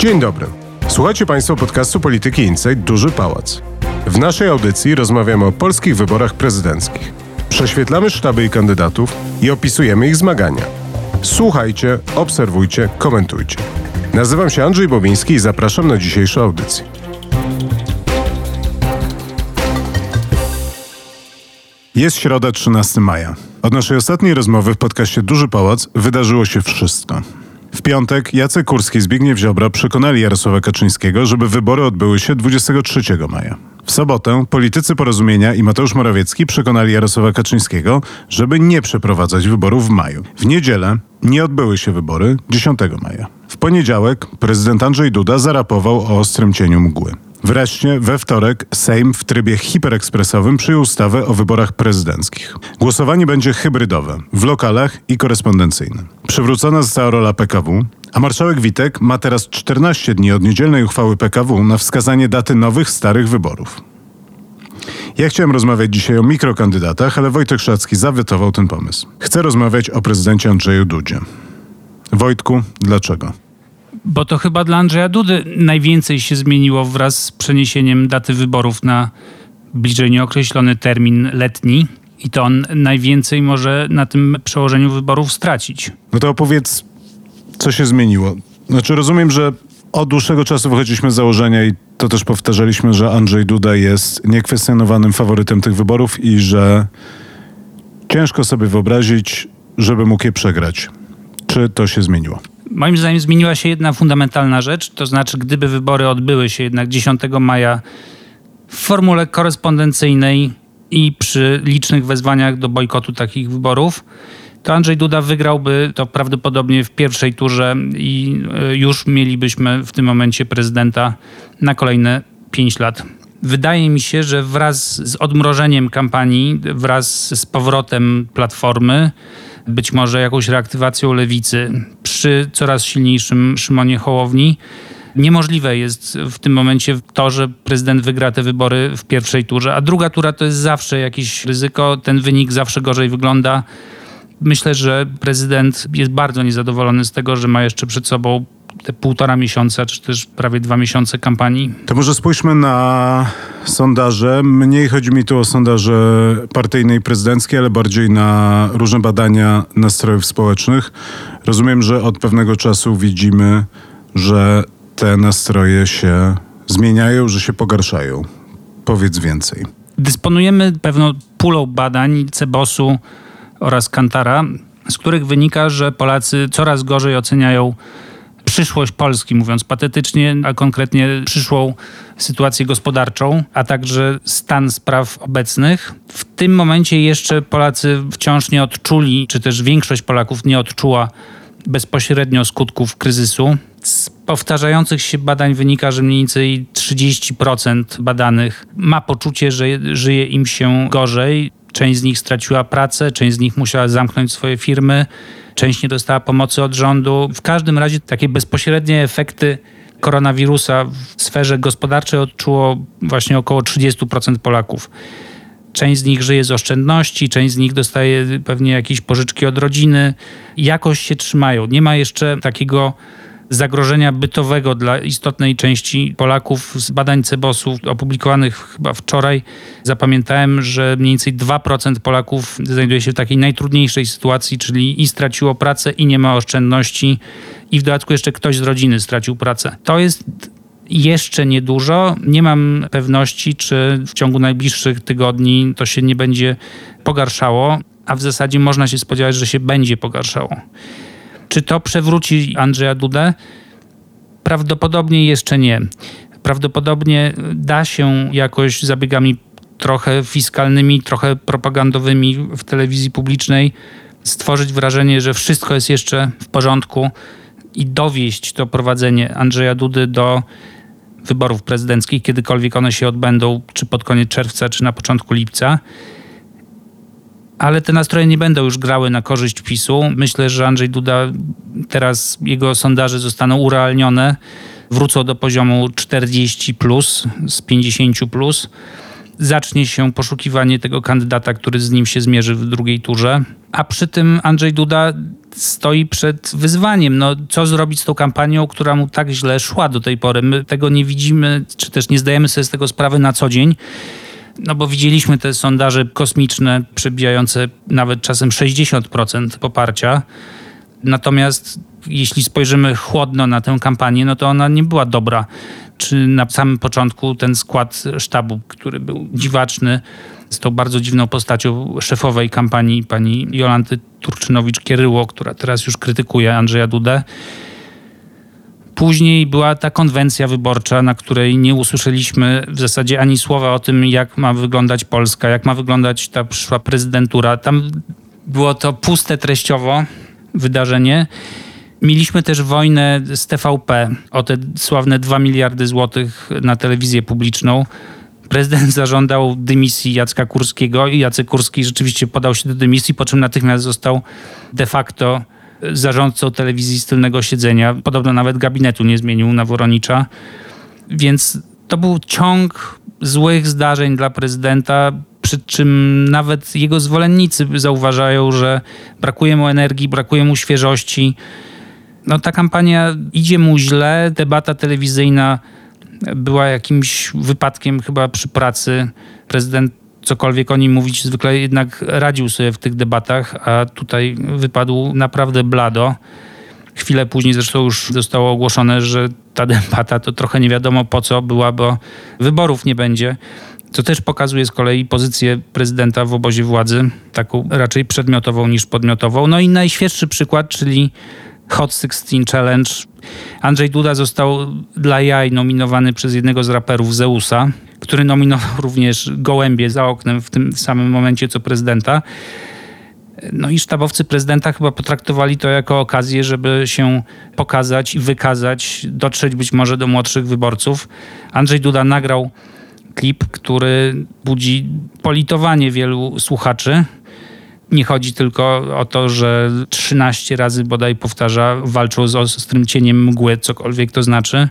Dzień dobry. Słuchacie Państwo podcastu Polityki Insight Duży Pałac. W naszej audycji rozmawiamy o polskich wyborach prezydenckich. Prześwietlamy sztaby i kandydatów i opisujemy ich zmagania. Słuchajcie, obserwujcie, komentujcie. Nazywam się Andrzej Bobiński i zapraszam na dzisiejszą audycję. Jest środa 13 maja. Od naszej ostatniej rozmowy w podcaście Duży Pałac wydarzyło się wszystko. W piątek Jacek Kurski i Zbigniew Ziobro przekonali Jarosława Kaczyńskiego, żeby wybory odbyły się 23 maja. W sobotę politycy porozumienia i Mateusz Morawiecki przekonali Jarosława Kaczyńskiego, żeby nie przeprowadzać wyborów w maju. W niedzielę nie odbyły się wybory 10 maja. W poniedziałek prezydent Andrzej Duda zarapował o ostrym cieniu mgły. Wreszcie we wtorek Sejm w trybie hiperekspresowym przyjął ustawę o wyborach prezydenckich. Głosowanie będzie hybrydowe, w lokalach i korespondencyjne. Przywrócona została rola PKW, a marszałek Witek ma teraz 14 dni od niedzielnej uchwały PKW na wskazanie daty nowych, starych wyborów. Ja chciałem rozmawiać dzisiaj o mikrokandydatach, ale Wojtek Szacki zawetował ten pomysł. Chcę rozmawiać o prezydencie Andrzeju Dudzie. Wojtku, dlaczego? Bo to chyba dla Andrzeja Dudy najwięcej się zmieniło wraz z przeniesieniem daty wyborów na bliżej nieokreślony termin letni. I to on najwięcej może na tym przełożeniu wyborów stracić. No to opowiedz, co się zmieniło. Znaczy, rozumiem, że od dłuższego czasu wychodziliśmy z założenia i to też powtarzaliśmy, że Andrzej Duda jest niekwestionowanym faworytem tych wyborów i że ciężko sobie wyobrazić, żeby mógł je przegrać. Czy to się zmieniło? Moim zdaniem zmieniła się jedna fundamentalna rzecz, to znaczy gdyby wybory odbyły się jednak 10 maja w formule korespondencyjnej i przy licznych wezwaniach do bojkotu takich wyborów, to Andrzej Duda wygrałby to prawdopodobnie w pierwszej turze i e, już mielibyśmy w tym momencie prezydenta na kolejne 5 lat. Wydaje mi się, że wraz z odmrożeniem kampanii, wraz z powrotem platformy, być może jakąś reaktywacją lewicy przy coraz silniejszym Szymonie Hołowni. Niemożliwe jest w tym momencie to, że prezydent wygra te wybory w pierwszej turze, a druga tura to jest zawsze jakieś ryzyko, ten wynik zawsze gorzej wygląda. Myślę, że prezydent jest bardzo niezadowolony z tego, że ma jeszcze przed sobą te półtora miesiąca, czy też prawie dwa miesiące kampanii. To może spójrzmy na sondaże. Mniej chodzi mi tu o sondaże partyjne i prezydenckie, ale bardziej na różne badania nastrojów społecznych. Rozumiem, że od pewnego czasu widzimy, że te nastroje się zmieniają, że się pogarszają. Powiedz więcej. Dysponujemy pewną pulą badań Cebosu oraz Kantara, z których wynika, że Polacy coraz gorzej oceniają przyszłość Polski, mówiąc patetycznie, a konkretnie przyszłą sytuację gospodarczą, a także stan spraw obecnych. W tym momencie jeszcze Polacy wciąż nie odczuli, czy też większość Polaków nie odczuła bezpośrednio skutków kryzysu. Z powtarzających się badań wynika, że mniej więcej 30% badanych ma poczucie, że żyje im się gorzej. Część z nich straciła pracę, część z nich musiała zamknąć swoje firmy, część nie dostała pomocy od rządu. W każdym razie takie bezpośrednie efekty koronawirusa w sferze gospodarczej odczuło właśnie około 30% Polaków. Część z nich żyje z oszczędności, część z nich dostaje pewnie jakieś pożyczki od rodziny. Jakoś się trzymają. Nie ma jeszcze takiego zagrożenia bytowego dla istotnej części Polaków. Z badań Cebosu opublikowanych chyba wczoraj zapamiętałem, że mniej więcej 2% Polaków znajduje się w takiej najtrudniejszej sytuacji, czyli i straciło pracę, i nie ma oszczędności, i w dodatku jeszcze ktoś z rodziny stracił pracę. To jest jeszcze niedużo. Nie mam pewności, czy w ciągu najbliższych tygodni to się nie będzie pogarszało, a w zasadzie można się spodziewać, że się będzie pogarszało. Czy to przewróci Andrzeja Dudę? Prawdopodobnie jeszcze nie. Prawdopodobnie da się jakoś zabiegami trochę fiskalnymi, trochę propagandowymi w telewizji publicznej stworzyć wrażenie, że wszystko jest jeszcze w porządku i dowieść to prowadzenie Andrzeja Dudy do wyborów prezydenckich, kiedykolwiek one się odbędą, czy pod koniec czerwca, czy na początku lipca ale te nastroje nie będą już grały na korzyść PiSu. Myślę, że Andrzej Duda teraz jego sondaże zostaną urealnione, wrócą do poziomu 40 plus z 50 plus. Zacznie się poszukiwanie tego kandydata, który z nim się zmierzy w drugiej turze. A przy tym Andrzej Duda stoi przed wyzwaniem. No, co zrobić z tą kampanią, która mu tak źle szła do tej pory? My tego nie widzimy, czy też nie zdajemy sobie z tego sprawy na co dzień. No bo widzieliśmy te sondaże kosmiczne, przebijające nawet czasem 60% poparcia. Natomiast jeśli spojrzymy chłodno na tę kampanię, no to ona nie była dobra. Czy na samym początku ten skład sztabu, który był dziwaczny, z tą bardzo dziwną postacią szefowej kampanii, pani Jolanty Turczynowicz-Kieryło, która teraz już krytykuje Andrzeja Dudę. Później była ta konwencja wyborcza, na której nie usłyszeliśmy w zasadzie ani słowa o tym, jak ma wyglądać Polska, jak ma wyglądać ta przyszła prezydentura. Tam było to puste treściowo wydarzenie. Mieliśmy też wojnę z TVP o te sławne 2 miliardy złotych na telewizję publiczną. Prezydent zażądał dymisji Jacka Kurskiego i Jacek Kurski rzeczywiście podał się do dymisji, po czym natychmiast został de facto zarządcą telewizji z tylnego siedzenia. Podobno nawet gabinetu nie zmienił na Woronicza. Więc to był ciąg złych zdarzeń dla prezydenta, przy czym nawet jego zwolennicy zauważają, że brakuje mu energii, brakuje mu świeżości. No, ta kampania idzie mu źle, debata telewizyjna była jakimś wypadkiem chyba przy pracy. Prezydent cokolwiek o nim mówić, zwykle jednak radził sobie w tych debatach, a tutaj wypadł naprawdę blado. Chwilę później zresztą już zostało ogłoszone, że ta debata to trochę nie wiadomo po co była, bo wyborów nie będzie. Co też pokazuje z kolei pozycję prezydenta w obozie władzy, taką raczej przedmiotową niż podmiotową. No i najświeższy przykład, czyli Hot 16 Challenge. Andrzej Duda został dla jaj nominowany przez jednego z raperów Zeusa, który nominował również Gołębie za oknem w tym samym momencie co prezydenta. No i sztabowcy prezydenta chyba potraktowali to jako okazję, żeby się pokazać i wykazać, dotrzeć być może do młodszych wyborców. Andrzej Duda nagrał klip, który budzi politowanie wielu słuchaczy. Nie chodzi tylko o to, że 13 razy bodaj powtarza, walczą z ostrym cieniem mgły, cokolwiek to znaczy.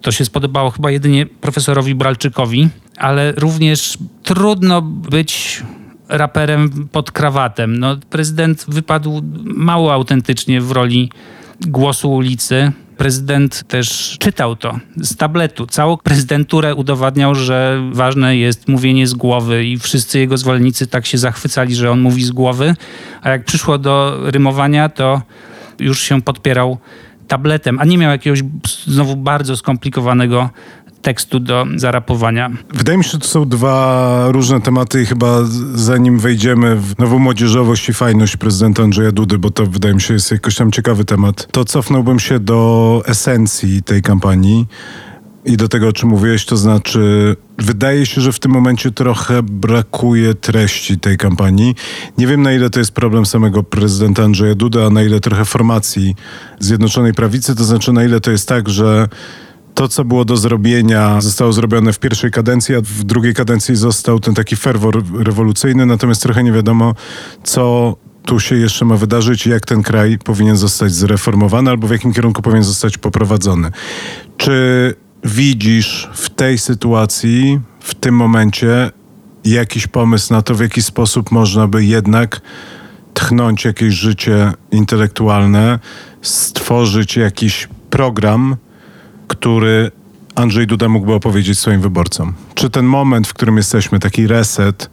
To się spodobało chyba jedynie profesorowi Bralczykowi, ale również trudno być raperem pod krawatem. No, prezydent wypadł mało autentycznie w roli głosu ulicy. Prezydent też czytał to z tabletu. Całą prezydenturę udowadniał, że ważne jest mówienie z głowy i wszyscy jego zwolennicy tak się zachwycali, że on mówi z głowy, a jak przyszło do rymowania, to już się podpierał tabletem, a nie miał jakiegoś znowu bardzo skomplikowanego tekstu do zarapowania. Wydaje mi się, że to są dwa różne tematy i chyba zanim wejdziemy w nową młodzieżowość i fajność prezydenta Andrzeja Dudy, bo to wydaje mi się jest jakoś tam ciekawy temat, to cofnąłbym się do esencji tej kampanii i do tego, o czym mówiłeś, to znaczy wydaje się, że w tym momencie trochę brakuje treści tej kampanii. Nie wiem, na ile to jest problem samego prezydenta Andrzeja Duda, a na ile trochę formacji Zjednoczonej Prawicy, to znaczy na ile to jest tak, że to, co było do zrobienia, zostało zrobione w pierwszej kadencji, a w drugiej kadencji został ten taki ferwor rewolucyjny, natomiast trochę nie wiadomo, co tu się jeszcze ma wydarzyć jak ten kraj powinien zostać zreformowany albo w jakim kierunku powinien zostać poprowadzony. Czy widzisz w tej sytuacji, w tym momencie jakiś pomysł na to, w jaki sposób można by jednak tchnąć jakieś życie intelektualne, stworzyć jakiś program, który Andrzej Duda mógłby opowiedzieć swoim wyborcom? Czy ten moment, w którym jesteśmy, taki reset,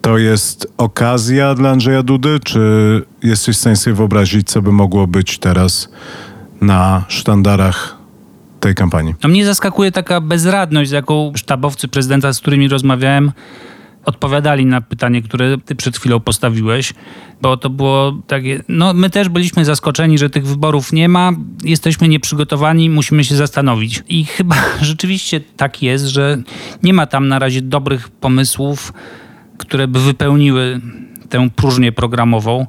to jest okazja dla Andrzeja Dudy, czy jesteś w stanie sobie wyobrazić, co by mogło być teraz na sztandarach tej kampanii? No mnie zaskakuje taka bezradność, z jaką sztabowcy prezydenta, z którymi rozmawiałem, odpowiadali na pytanie, które ty przed chwilą postawiłeś, bo to było takie, no my też byliśmy zaskoczeni, że tych wyborów nie ma, jesteśmy nieprzygotowani, musimy się zastanowić. I chyba rzeczywiście tak jest, że nie ma tam na razie dobrych pomysłów, które by wypełniły tę próżnię programową.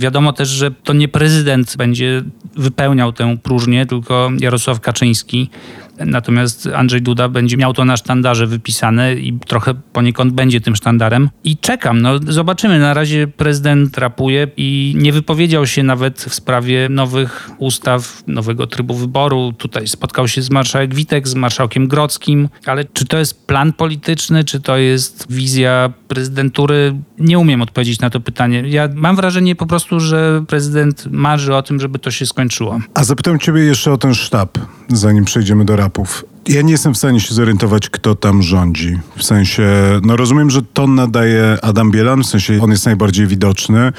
Wiadomo też, że to nie prezydent będzie wypełniał tę próżnię, tylko Jarosław Kaczyński. Natomiast Andrzej Duda będzie miał to na sztandarze wypisane i trochę poniekąd będzie tym sztandarem. I czekam, no zobaczymy. Na razie prezydent rapuje i nie wypowiedział się nawet w sprawie nowych ustaw, nowego trybu wyboru. Tutaj spotkał się z marszałek Witek, z marszałkiem Grockim, ale czy to jest plan polityczny, czy to jest wizja prezydentury? Nie umiem odpowiedzieć na to pytanie. Ja mam wrażenie po prostu, że prezydent marzy o tym, żeby to się skończyło. A zapytam ciebie jeszcze o ten sztab, zanim przejdziemy do rapów. Ja nie jestem w stanie się zorientować, kto tam rządzi. W sensie, no rozumiem, że ton nadaje Adam Bielan, w sensie on jest najbardziej widoczny.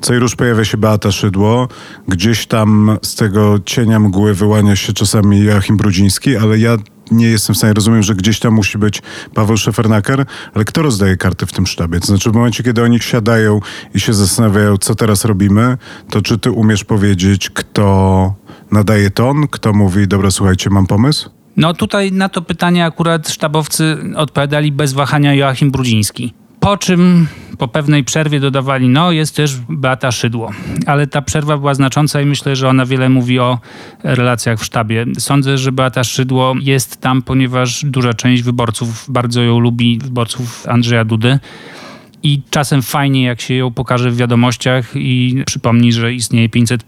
Co i róż pojawia się Beata Szydło. Gdzieś tam z tego cienia mgły wyłania się czasami Joachim Brudziński, ale ja nie jestem w stanie, rozumiem, że gdzieś tam musi być Paweł Szefernaker, ale kto rozdaje karty w tym sztabie? To znaczy w momencie, kiedy oni siadają i się zastanawiają, co teraz robimy, to czy ty umiesz powiedzieć, kto nadaje ton, kto mówi, dobra, słuchajcie, mam pomysł? No tutaj na to pytanie akurat sztabowcy odpowiadali bez wahania Joachim Brudziński. Po czym po pewnej przerwie dodawali, no jest też Beata Szydło. Ale ta przerwa była znacząca i myślę, że ona wiele mówi o relacjach w sztabie. Sądzę, że Beata Szydło jest tam, ponieważ duża część wyborców bardzo ją lubi, wyborców Andrzeja Dudy. I czasem fajnie, jak się ją pokaże w wiadomościach i przypomni, że istnieje 500.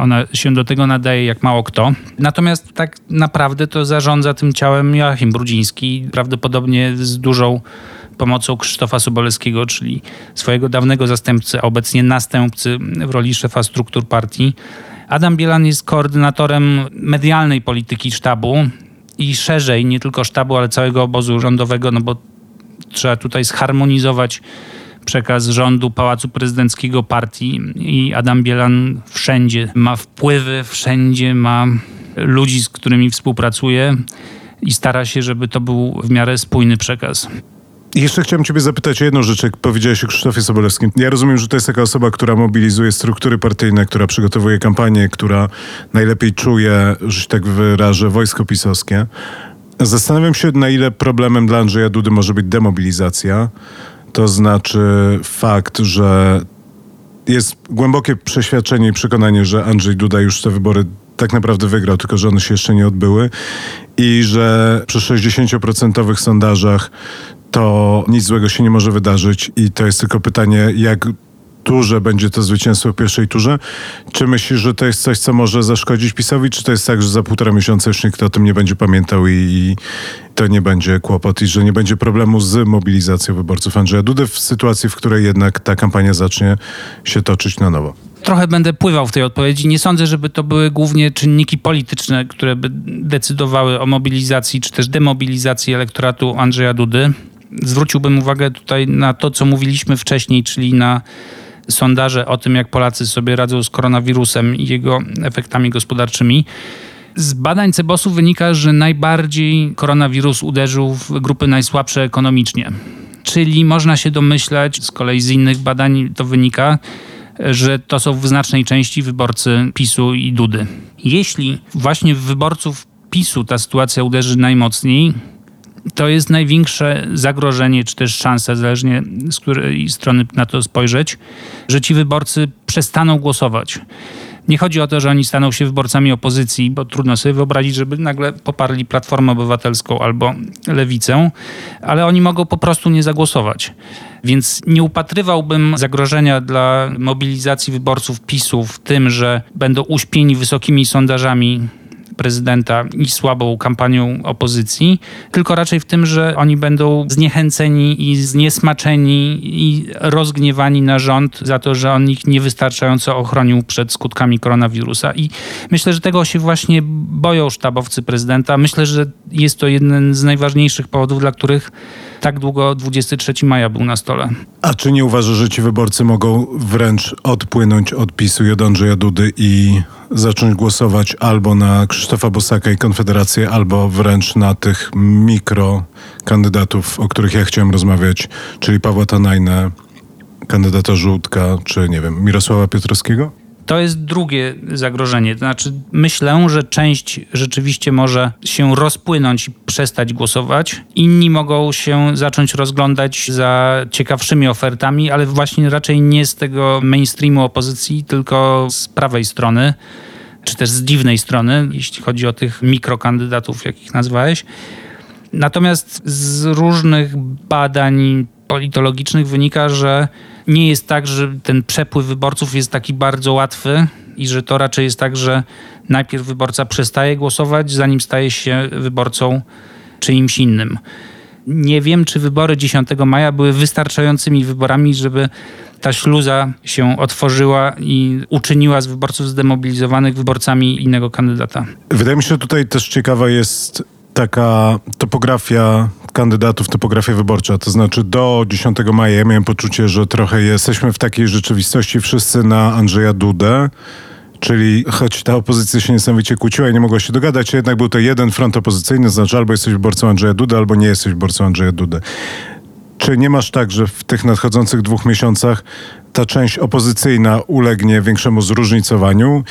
Ona się do tego nadaje jak mało kto. Natomiast tak naprawdę to zarządza tym ciałem Joachim Brudziński, prawdopodobnie z dużą pomocą Krzysztofa Sobolewskiego, czyli swojego dawnego zastępcy, a obecnie następcy w roli szefa struktur partii. Adam Bielan jest koordynatorem medialnej polityki sztabu i szerzej, nie tylko sztabu, ale całego obozu rządowego, no bo trzeba tutaj zharmonizować przekaz rządu Pałacu Prezydenckiego partii i Adam Bielan wszędzie ma wpływy, wszędzie ma ludzi, z którymi współpracuje i stara się, żeby to był w miarę spójny przekaz. Jeszcze chciałem ciebie zapytać o jedną rzecz, jak powiedziałeś o Krzysztofie Sobolewskim. Ja rozumiem, że to jest taka osoba, która mobilizuje struktury partyjne, która przygotowuje kampanię, która najlepiej czuje, że się tak wyrażę, wojsko pisowskie. Zastanawiam się, na ile problemem dla Andrzeja Dudy może być demobilizacja. To znaczy fakt, że jest głębokie przeświadczenie i przekonanie, że Andrzej Duda już te wybory tak naprawdę wygrał, tylko że one się jeszcze nie odbyły i że przy 60% sondażach to nic złego się nie może wydarzyć i to jest tylko pytanie, jak duże będzie to zwycięstwo w pierwszej turze. Czy myślisz, że to jest coś, co może zaszkodzić PiSowi, czy to jest tak, że za półtora miesiąca już nikt o tym nie będzie pamiętał i, i to nie będzie kłopot i że nie będzie problemu z mobilizacją wyborców Andrzeja Dudy w sytuacji, w której jednak ta kampania zacznie się toczyć na nowo? Trochę będę pływał w tej odpowiedzi. Nie sądzę, żeby to były głównie czynniki polityczne, które by decydowały o mobilizacji czy też demobilizacji elektoratu Andrzeja Dudy. Zwróciłbym uwagę tutaj na to, co mówiliśmy wcześniej, czyli na sondaże o tym, jak Polacy sobie radzą z koronawirusem i jego efektami gospodarczymi. Z badań Cebosu wynika, że najbardziej koronawirus uderzył w grupy najsłabsze ekonomicznie. Czyli można się domyślać, z kolei z innych badań to wynika, że to są w znacznej części wyborcy PiSu i Dudy. Jeśli właśnie wyborców PiSu ta sytuacja uderzy najmocniej, to jest największe zagrożenie, czy też szansa, zależnie z której strony na to spojrzeć, że ci wyborcy przestaną głosować. Nie chodzi o to, że oni staną się wyborcami opozycji, bo trudno sobie wyobrazić, żeby nagle poparli Platformę Obywatelską albo Lewicę, ale oni mogą po prostu nie zagłosować. Więc nie upatrywałbym zagrożenia dla mobilizacji wyborców PiSu w tym, że będą uśpieni wysokimi sondażami prezydenta i słabą kampanią opozycji, tylko raczej w tym, że oni będą zniechęceni i zniesmaczeni i rozgniewani na rząd za to, że on ich niewystarczająco ochronił przed skutkami koronawirusa. I myślę, że tego się właśnie boją sztabowcy prezydenta. Myślę, że jest to jeden z najważniejszych powodów, dla których tak długo 23 maja był na stole. A czy nie uważasz, że ci wyborcy mogą wręcz odpłynąć od PiSu i od Andrzeja Dudy i zacząć głosować albo na Krzysztofa Bosaka i Konfederację, albo wręcz na tych mikrokandydatów, o których ja chciałem rozmawiać, czyli Pawła Tanajne, kandydata Żółtka, czy nie wiem, Mirosława Piotrowskiego? To jest drugie zagrożenie. Znaczy, myślę, że część rzeczywiście może się rozpłynąć i przestać głosować. Inni mogą się zacząć rozglądać za ciekawszymi ofertami, ale właśnie raczej nie z tego mainstreamu opozycji, tylko z prawej strony czy też z dziwnej strony, jeśli chodzi o tych mikrokandydatów, jakich nazwałeś. Natomiast z różnych badań politologicznych wynika, że nie jest tak, że ten przepływ wyborców jest taki bardzo łatwy i że to raczej jest tak, że najpierw wyborca przestaje głosować, zanim staje się wyborcą czyimś innym. Nie wiem, czy wybory 10 maja były wystarczającymi wyborami, żeby ta śluza się otworzyła i uczyniła z wyborców zdemobilizowanych wyborcami innego kandydata. Wydaje mi się, że tutaj też ciekawa jest taka topografia kandydatów, topografia wyborcza. To znaczy do 10 maja ja miałem poczucie, że trochę jesteśmy w takiej rzeczywistości wszyscy na Andrzeja Dudę. Czyli choć ta opozycja się niesamowicie kłóciła i nie mogła się dogadać, jednak był to jeden front opozycyjny, to znaczy albo jesteś wyborcą Andrzeja Dudy, albo nie jesteś wyborcą Andrzeja Dudy. Czy nie masz tak, że w tych nadchodzących dwóch miesiącach ta część opozycyjna ulegnie większemu zróżnicowaniu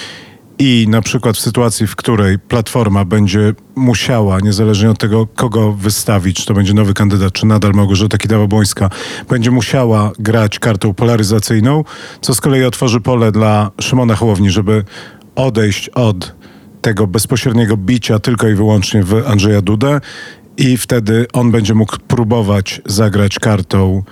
i na przykład w sytuacji, w której Platforma będzie musiała, niezależnie od tego, kogo wystawić, czy to będzie nowy kandydat, czy nadal Małgorzata Kidawa-Błońska, będzie musiała grać kartą polaryzacyjną, co z kolei otworzy pole dla Szymona Hołowni, żeby odejść od tego bezpośredniego bicia tylko i wyłącznie w Andrzeja Dudę. I wtedy on będzie mógł próbować zagrać kartą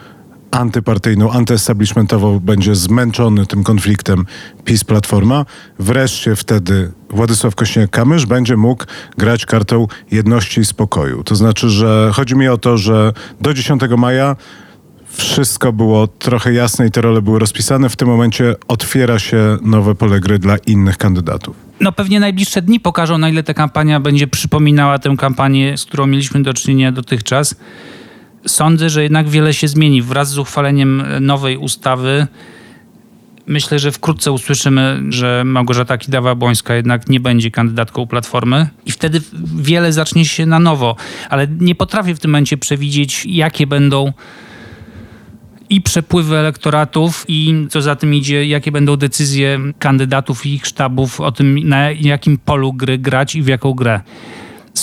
antypartyjną, antyestablishmentową, będzie zmęczony tym konfliktem PiS-Platforma. Wreszcie wtedy Władysław Kośniak-Kamysz będzie mógł grać kartą jedności i spokoju. To znaczy, że chodzi mi o to, że do 10 maja wszystko było trochę jasne i te role były rozpisane. W tym momencie otwiera się nowe pole gry dla innych kandydatów. No pewnie najbliższe dni pokażą, na ile ta kampania będzie przypominała tę kampanię, z którą mieliśmy do czynienia dotychczas. Sądzę, że jednak wiele się zmieni. Wraz z uchwaleniem nowej ustawy myślę, że wkrótce usłyszymy, że Małgorzata Kidawa-Błońska jednak nie będzie kandydatką Platformy i wtedy wiele zacznie się na nowo. Ale nie potrafię w tym momencie przewidzieć, jakie będą i przepływy elektoratów i co za tym idzie, jakie będą decyzje kandydatów i ich sztabów o tym, na jakim polu gry grać i w jaką grę.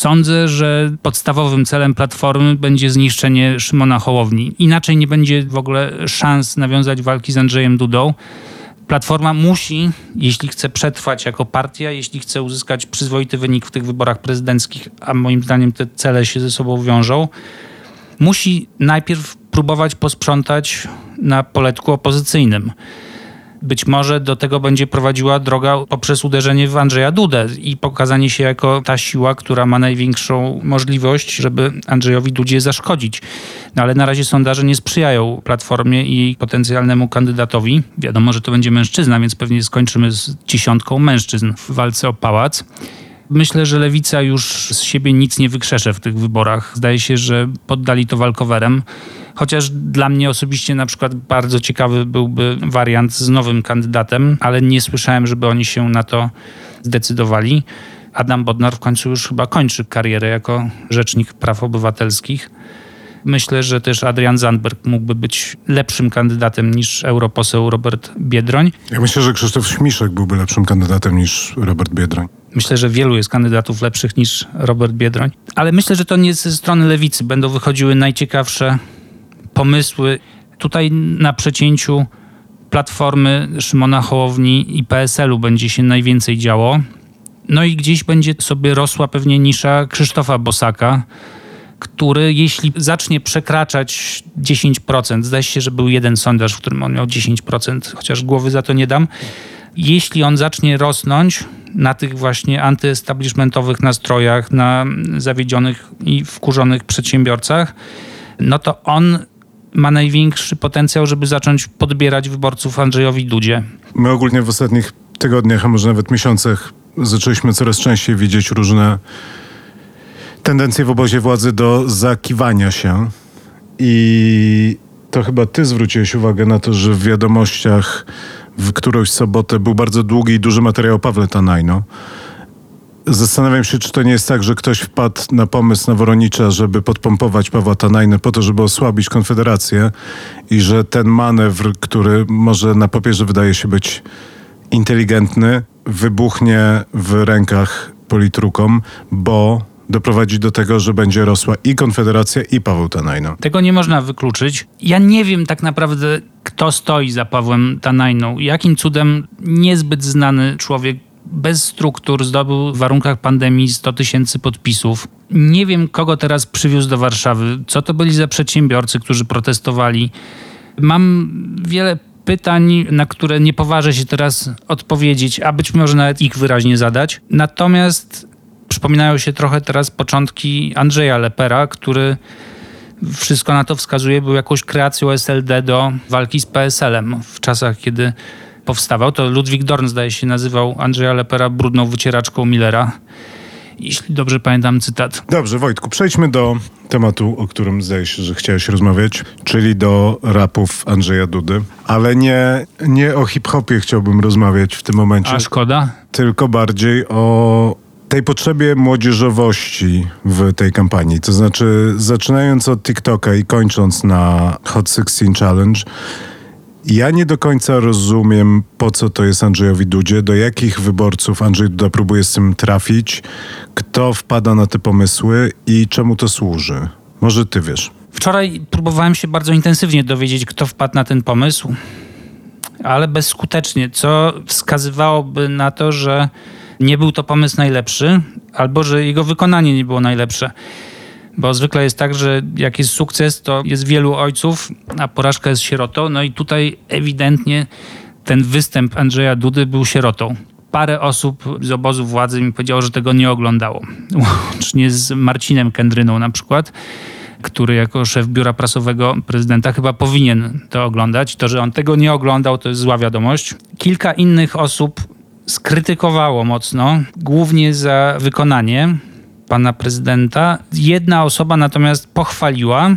Sądzę, że podstawowym celem Platformy będzie zniszczenie Szymona Hołowni. Inaczej nie będzie w ogóle szans nawiązać walki z Andrzejem Dudą. Platforma musi, jeśli chce przetrwać jako partia, jeśli chce uzyskać przyzwoity wynik w tych wyborach prezydenckich, a moim zdaniem te cele się ze sobą wiążą, musi najpierw próbować posprzątać na poletku opozycyjnym. Być może do tego będzie prowadziła droga poprzez uderzenie w Andrzeja Dudę i pokazanie się jako ta siła, która ma największą możliwość, żeby Andrzejowi Dudzie zaszkodzić. No ale na razie sondaże nie sprzyjają Platformie i potencjalnemu kandydatowi. Wiadomo, że to będzie mężczyzna, więc pewnie skończymy z dziesiątką mężczyzn w walce o pałac. Myślę, że lewica już z siebie nic nie wykrzesze w tych wyborach. Zdaje się, że poddali to walkowerem. Chociaż dla mnie osobiście na przykład bardzo ciekawy byłby wariant z nowym kandydatem, ale nie słyszałem, żeby oni się na to zdecydowali. Adam Bodnar w końcu już chyba kończy karierę jako rzecznik praw obywatelskich. Myślę, że też Adrian Zandberg mógłby być lepszym kandydatem niż europoseł Robert Biedroń. Ja myślę, że Krzysztof Śmiszek byłby lepszym kandydatem niż Robert Biedroń. Myślę, że wielu jest kandydatów lepszych niż Robert Biedroń. Ale myślę, że to nie ze strony lewicy będą wychodziły najciekawsze pomysły. Tutaj na przecięciu Platformy Szymona Hołowni i PSL-u będzie się najwięcej działo. No i gdzieś będzie sobie rosła pewnie nisza Krzysztofa Bosaka, który jeśli zacznie przekraczać 10%, zdaje się, że był jeden sondaż, w którym on miał 10%, chociaż głowy za to nie dam, jeśli on zacznie rosnąć na tych właśnie antyestablishmentowych nastrojach, na zawiedzionych i wkurzonych przedsiębiorcach, no to on ma największy potencjał, żeby zacząć podbierać wyborców Andrzejowi Dudzie. My ogólnie w ostatnich tygodniach, a może nawet miesiącach zaczęliśmy coraz częściej widzieć różne tendencje w obozie władzy do zakiwania się i to chyba ty zwróciłeś uwagę na to, że w wiadomościach w którąś sobotę był bardzo długi i duży materiał Pawle Tanajno. Zastanawiam się, czy to nie jest tak, że ktoś wpadł na pomysł na Woronicza, żeby podpompować Pawła Tanajnę po to, żeby osłabić Konfederację i że ten manewr, który może na papierze wydaje się być inteligentny, wybuchnie w rękach politrukom, bo doprowadzi do tego, że będzie rosła i Konfederacja, i Paweł Tanajno. Tego nie można wykluczyć. Ja nie wiem tak naprawdę, kto stoi za Pawłem Tanajną. Jakim cudem niezbyt znany człowiek bez struktur zdobył w warunkach pandemii 100 tysięcy podpisów. Nie wiem, kogo teraz przywiózł do Warszawy, co to byli za przedsiębiorcy, którzy protestowali. Mam wiele pytań, na które nie poważę się teraz odpowiedzieć, a być może nawet ich wyraźnie zadać. Natomiast przypominają się trochę teraz początki Andrzeja Lepera, który wszystko na to wskazuje, był jakąś kreacją SLD do walki z PSL-em w czasach, kiedy powstawał. To Ludwik Dorn, zdaje się, nazywał Andrzeja Lepera brudną wycieraczką Millera jeśli dobrze pamiętam cytat. Dobrze, Wojtku, przejdźmy do tematu, o którym zdaje się, że chciałeś rozmawiać, czyli do rapów Andrzeja Dudy. Ale nie, nie o hip-hopie chciałbym rozmawiać w tym momencie. A szkoda? Tylko bardziej o tej potrzebie młodzieżowości w tej kampanii. To znaczy, zaczynając od TikToka i kończąc na Hot 16 Challenge, ja nie do końca rozumiem, po co to jest Andrzejowi Dudzie, do jakich wyborców Andrzej Duda próbuje z tym trafić, kto wpada na te pomysły i czemu to służy. Może ty wiesz. Wczoraj próbowałem się bardzo intensywnie dowiedzieć, kto wpadł na ten pomysł, ale bezskutecznie, co wskazywałoby na to, że nie był to pomysł najlepszy, albo że jego wykonanie nie było najlepsze. Bo zwykle jest tak, że jak jest sukces, to jest wielu ojców, a porażka jest sierotą. No i tutaj ewidentnie ten występ Andrzeja Dudy był sierotą. Parę osób z obozu władzy mi powiedziało, że tego nie oglądało. Łącznie z Marcinem Kendryną na przykład który jako szef biura prasowego prezydenta chyba powinien to oglądać. To, że on tego nie oglądał, to jest zła wiadomość. Kilka innych osób skrytykowało mocno, głównie za wykonanie pana prezydenta. Jedna osoba natomiast pochwaliła,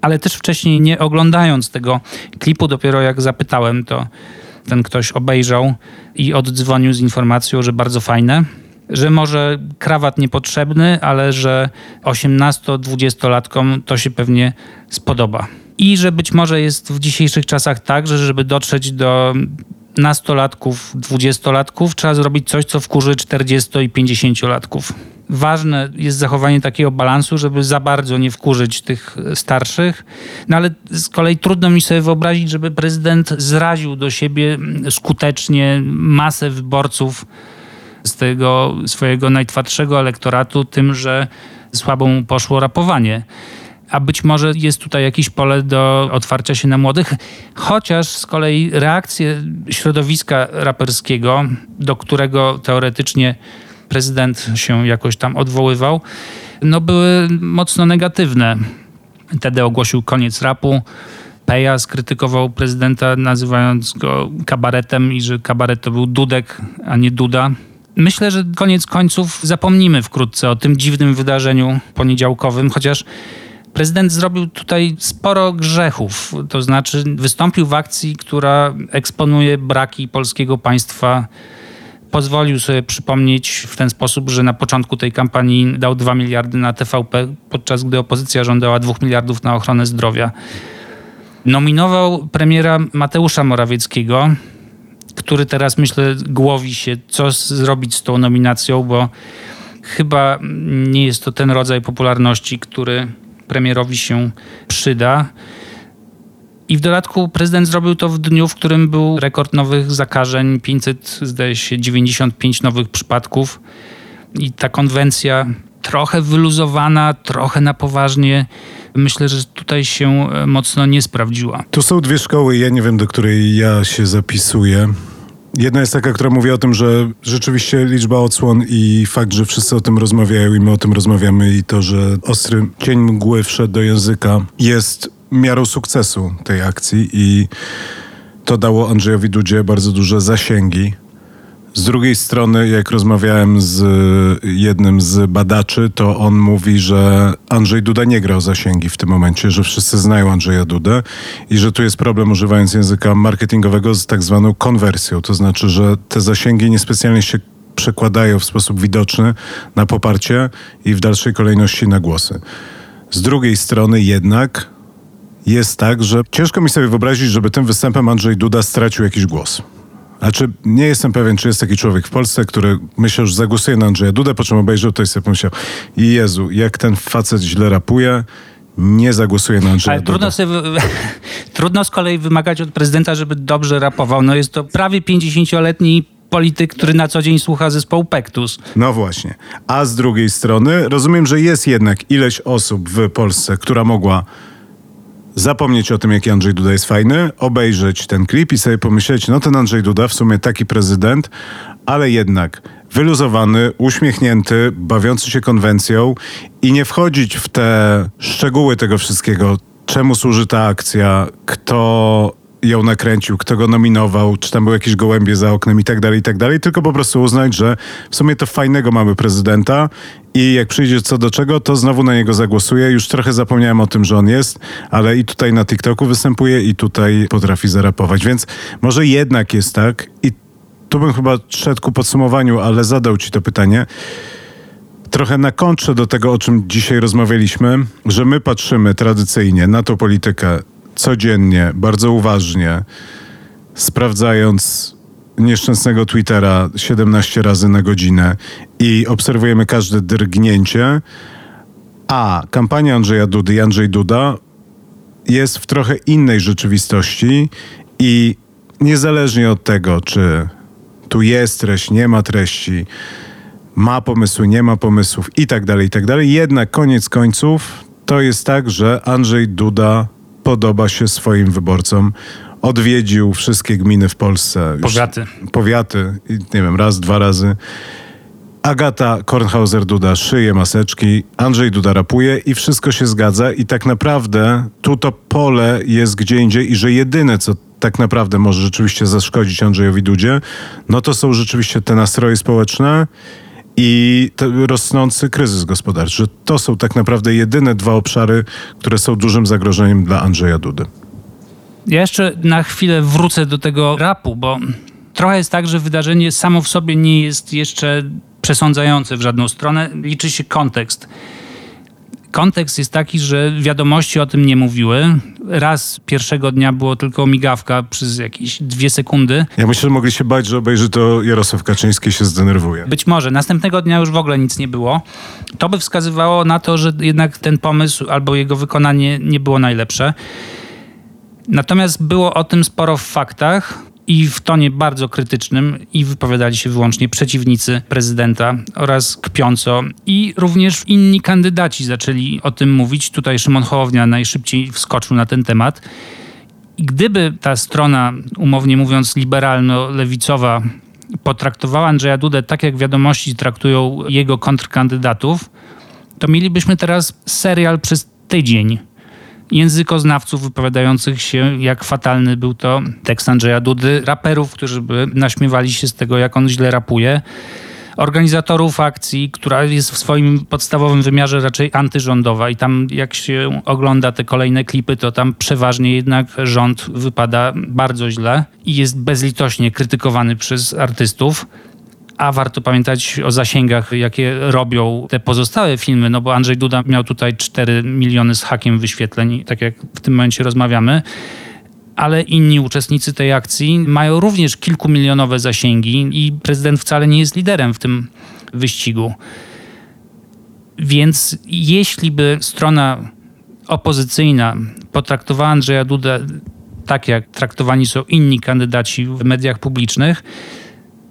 ale też wcześniej nie oglądając tego klipu, dopiero jak zapytałem, to ten ktoś obejrzał i oddzwonił z informacją, że bardzo fajne, że może krawat niepotrzebny, ale że 18-20-latkom to się pewnie spodoba. I że być może jest w dzisiejszych czasach tak, że żeby dotrzeć do nastolatków, dwudziestolatków, trzeba zrobić coś, co wkurzy 40 i 50-latków. Ważne jest zachowanie takiego balansu, żeby za bardzo nie wkurzyć tych starszych. No ale z kolei trudno mi sobie wyobrazić, żeby prezydent zraził do siebie skutecznie masę wyborców z tego swojego najtwardszego elektoratu tym, że słabo mu poszło rapowanie a być może jest tutaj jakieś pole do otwarcia się na młodych, chociaż z kolei reakcje środowiska raperskiego, do którego teoretycznie prezydent się jakoś tam odwoływał, no były mocno negatywne. Wtedy ogłosił koniec rapu. Peja skrytykował prezydenta, nazywając go kabaretem i że kabaret to był Dudek, a nie Duda. Myślę, że koniec końców zapomnimy wkrótce o tym dziwnym wydarzeniu poniedziałkowym, chociaż prezydent zrobił tutaj sporo grzechów. To znaczy, wystąpił w akcji, która eksponuje braki polskiego państwa. Pozwolił sobie przypomnieć w ten sposób, że na początku tej kampanii dał 2 miliardy na TVP, podczas gdy opozycja żądała 2 miliardów na ochronę zdrowia. Nominował premiera Mateusza Morawieckiego, który teraz myślę głowi się, co zrobić z tą nominacją, bo chyba nie jest to ten rodzaj popularności, który premierowi się przyda. I w dodatku prezydent zrobił to w dniu, w którym był rekord nowych zakażeń, 500, zdaje się, 95 nowych przypadków. I ta konwencja trochę wyluzowana, trochę na poważnie, myślę, że tutaj się e, mocno nie sprawdziła. Tu są dwie szkoły, ja nie wiem, do której ja się zapisuję. Jedna jest taka, która mówi o tym, że rzeczywiście liczba odsłon i fakt, że wszyscy o tym rozmawiają i my o tym rozmawiamy i to, że ostry cień mgły wszedł do języka jest miarą sukcesu tej akcji i to dało Andrzejowi Dudzie bardzo duże zasięgi z drugiej strony, jak rozmawiałem z jednym z badaczy, to on mówi, że Andrzej Duda nie grał zasięgi w tym momencie, że wszyscy znają Andrzeja Dudę i że tu jest problem używając języka marketingowego z tak zwaną konwersją. To znaczy, że te zasięgi niespecjalnie się przekładają w sposób widoczny na poparcie i w dalszej kolejności na głosy. Z drugiej strony jednak jest tak, że ciężko mi sobie wyobrazić, żeby tym występem Andrzej Duda stracił jakiś głos. Znaczy, nie jestem pewien, czy jest taki człowiek w Polsce, który myślał, że zagłosuje na Andrzeja Dudę, po czym obejrzał to i sobie pomyślał, Jezu, jak ten facet źle rapuje, nie zagłosuje na Andrzeja Ale trudno, sobie, trudno z kolei wymagać od prezydenta, żeby dobrze rapował. No jest to prawie 50-letni polityk, który na co dzień słucha zespołu Pektus. No właśnie. A z drugiej strony rozumiem, że jest jednak ileś osób w Polsce, która mogła zapomnieć o tym, jaki Andrzej Duda jest fajny, obejrzeć ten klip i sobie pomyśleć, no ten Andrzej Duda w sumie taki prezydent, ale jednak wyluzowany, uśmiechnięty, bawiący się konwencją i nie wchodzić w te szczegóły tego wszystkiego, czemu służy ta akcja, kto ją nakręcił, kto go nominował, czy tam były jakieś gołębie za oknem i tak dalej, i tak dalej, tylko po prostu uznać, że w sumie to fajnego mamy prezydenta i jak przyjdzie co do czego, to znowu na niego zagłosuję. Już trochę zapomniałem o tym, że on jest, ale i tutaj na TikToku występuje i tutaj potrafi zarapować, więc może jednak jest tak i tu bym chyba szedł ku podsumowaniu, ale zadał ci to pytanie trochę na kontrze do tego, o czym dzisiaj rozmawialiśmy, że my patrzymy tradycyjnie na tą politykę codziennie, bardzo uważnie, sprawdzając nieszczęsnego Twittera 17 razy na godzinę i obserwujemy każde drgnięcie, a kampania Andrzeja Dudy i Andrzej Duda jest w trochę innej rzeczywistości i niezależnie od tego, czy tu jest treść, nie ma treści, ma pomysły, nie ma pomysłów i tak dalej, i tak dalej, jednak koniec końców to jest tak, że Andrzej Duda podoba się swoim wyborcom. Odwiedził wszystkie gminy w Polsce. Powiaty. Powiaty, nie wiem, raz, dwa razy. Agata Kornhauser-Duda szyje maseczki, Andrzej Duda rapuje i wszystko się zgadza i tak naprawdę tu to pole jest gdzie indziej i że jedyne, co tak naprawdę może rzeczywiście zaszkodzić Andrzejowi Dudzie, no to są rzeczywiście te nastroje społeczne i rosnący kryzys gospodarczy. To są tak naprawdę jedyne dwa obszary, które są dużym zagrożeniem dla Andrzeja Dudy. Ja jeszcze na chwilę wrócę do tego rapu, bo trochę jest tak, że wydarzenie samo w sobie nie jest jeszcze przesądzające w żadną stronę. Liczy się kontekst. Kontekst jest taki, że wiadomości o tym nie mówiły. Raz pierwszego dnia było tylko migawka przez jakieś dwie sekundy. Ja myślę, że mogli się bać, że obejrzy to Jarosław Kaczyński się zdenerwuje. Być może. Następnego dnia już w ogóle nic nie było. To by wskazywało na to, że jednak ten pomysł albo jego wykonanie nie było najlepsze. Natomiast było o tym sporo w faktach i w tonie bardzo krytycznym i wypowiadali się wyłącznie przeciwnicy prezydenta oraz kpiąco i również inni kandydaci zaczęli o tym mówić. Tutaj Szymon Hołownia najszybciej wskoczył na ten temat. I gdyby ta strona, umownie mówiąc, liberalno-lewicowa potraktowała Andrzeja Dudę tak, jak wiadomości traktują jego kontrkandydatów, to mielibyśmy teraz serial przez tydzień językoznawców wypowiadających się, jak fatalny był to tekst Andrzeja Dudy, raperów, którzy by naśmiewali się z tego, jak on źle rapuje organizatorów akcji, która jest w swoim podstawowym wymiarze raczej antyrządowa i tam jak się ogląda te kolejne klipy, to tam przeważnie jednak rząd wypada bardzo źle i jest bezlitośnie krytykowany przez artystów a warto pamiętać o zasięgach, jakie robią te pozostałe filmy, no bo Andrzej Duda miał tutaj 4 miliony z hakiem wyświetleń, tak jak w tym momencie rozmawiamy ale inni uczestnicy tej akcji mają również kilkumilionowe zasięgi i prezydent wcale nie jest liderem w tym wyścigu. Więc jeśli by strona opozycyjna potraktowała Andrzeja Dudę tak, jak traktowani są inni kandydaci w mediach publicznych,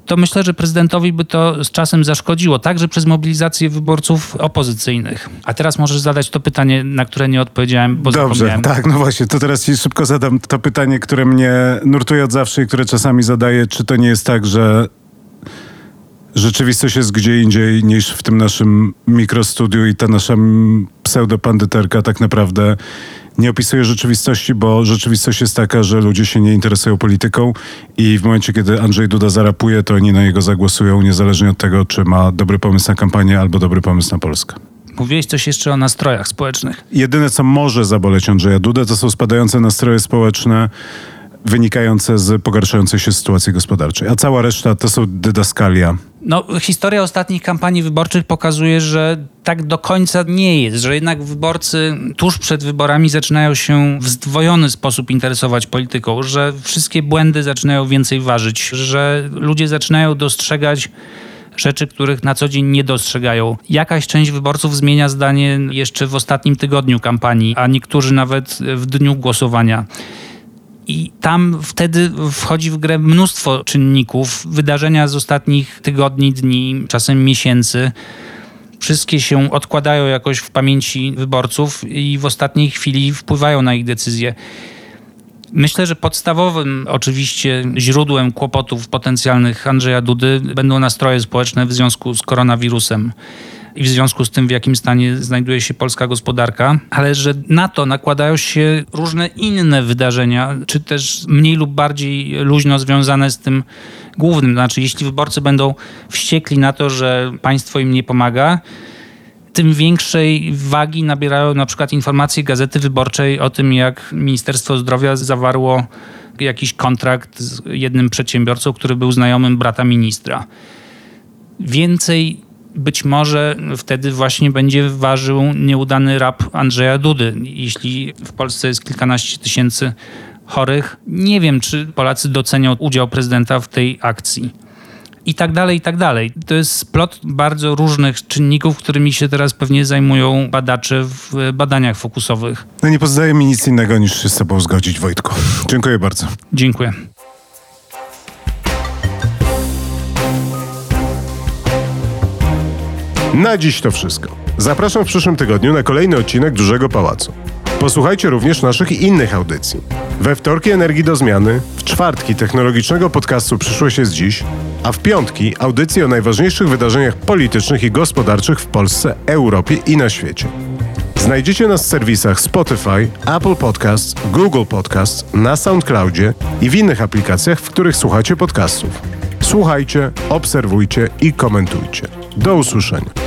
to myślę, że prezydentowi by to z czasem zaszkodziło, także przez mobilizację wyborców opozycyjnych. A teraz możesz zadać to pytanie, na które nie odpowiedziałem, bo Dobrze, tak, no właśnie, to teraz ci szybko zadam to pytanie, które mnie nurtuje od zawsze i które czasami zadaję. Czy to nie jest tak, że rzeczywistość jest gdzie indziej niż w tym naszym mikrostudiu i ta nasza pseudopandyterka tak naprawdę nie opisuje rzeczywistości, bo rzeczywistość jest taka, że ludzie się nie interesują polityką i w momencie, kiedy Andrzej Duda zarapuje, to oni na niego zagłosują, niezależnie od tego, czy ma dobry pomysł na kampanię albo dobry pomysł na Polskę. Mówiłeś coś jeszcze o nastrojach społecznych. Jedyne, co może zaboleć Andrzeja Dudę, to są spadające nastroje społeczne wynikające z pogarszającej się sytuacji gospodarczej, a cała reszta to są dydaskalia. No, historia ostatnich kampanii wyborczych pokazuje, że tak do końca nie jest, że jednak wyborcy tuż przed wyborami zaczynają się w zdwojony sposób interesować polityką, że wszystkie błędy zaczynają więcej ważyć, że ludzie zaczynają dostrzegać rzeczy, których na co dzień nie dostrzegają. Jakaś część wyborców zmienia zdanie jeszcze w ostatnim tygodniu kampanii, a niektórzy nawet w dniu głosowania. I tam wtedy wchodzi w grę mnóstwo czynników, wydarzenia z ostatnich tygodni, dni, czasem miesięcy. Wszystkie się odkładają jakoś w pamięci wyborców i w ostatniej chwili wpływają na ich decyzje. Myślę, że podstawowym oczywiście źródłem kłopotów potencjalnych Andrzeja Dudy będą nastroje społeczne w związku z koronawirusem i w związku z tym, w jakim stanie znajduje się polska gospodarka, ale że na to nakładają się różne inne wydarzenia, czy też mniej lub bardziej luźno związane z tym głównym. Znaczy, jeśli wyborcy będą wściekli na to, że państwo im nie pomaga, tym większej wagi nabierają na przykład informacje Gazety Wyborczej o tym, jak Ministerstwo Zdrowia zawarło jakiś kontrakt z jednym przedsiębiorcą, który był znajomym brata ministra. Więcej być może wtedy właśnie będzie ważył nieudany rap Andrzeja Dudy. Jeśli w Polsce jest kilkanaście tysięcy chorych, nie wiem, czy Polacy docenią udział prezydenta w tej akcji i tak dalej, i tak dalej. To jest splot bardzo różnych czynników, którymi się teraz pewnie zajmują badacze w badaniach fokusowych. No nie pozostaje mi nic innego niż się z sobą zgodzić, Wojtku. Dziękuję bardzo. Dziękuję. Na dziś to wszystko. Zapraszam w przyszłym tygodniu na kolejny odcinek Dużego Pałacu. Posłuchajcie również naszych innych audycji. We wtorki Energii do Zmiany, w czwartki technologicznego podcastu Przyszłość jest dziś, a w piątki audycji o najważniejszych wydarzeniach politycznych i gospodarczych w Polsce, Europie i na świecie. Znajdziecie nas w serwisach Spotify, Apple Podcasts, Google Podcasts, na SoundCloudzie i w innych aplikacjach, w których słuchacie podcastów. Słuchajcie, obserwujcie i komentujcie. Do usłyszenia.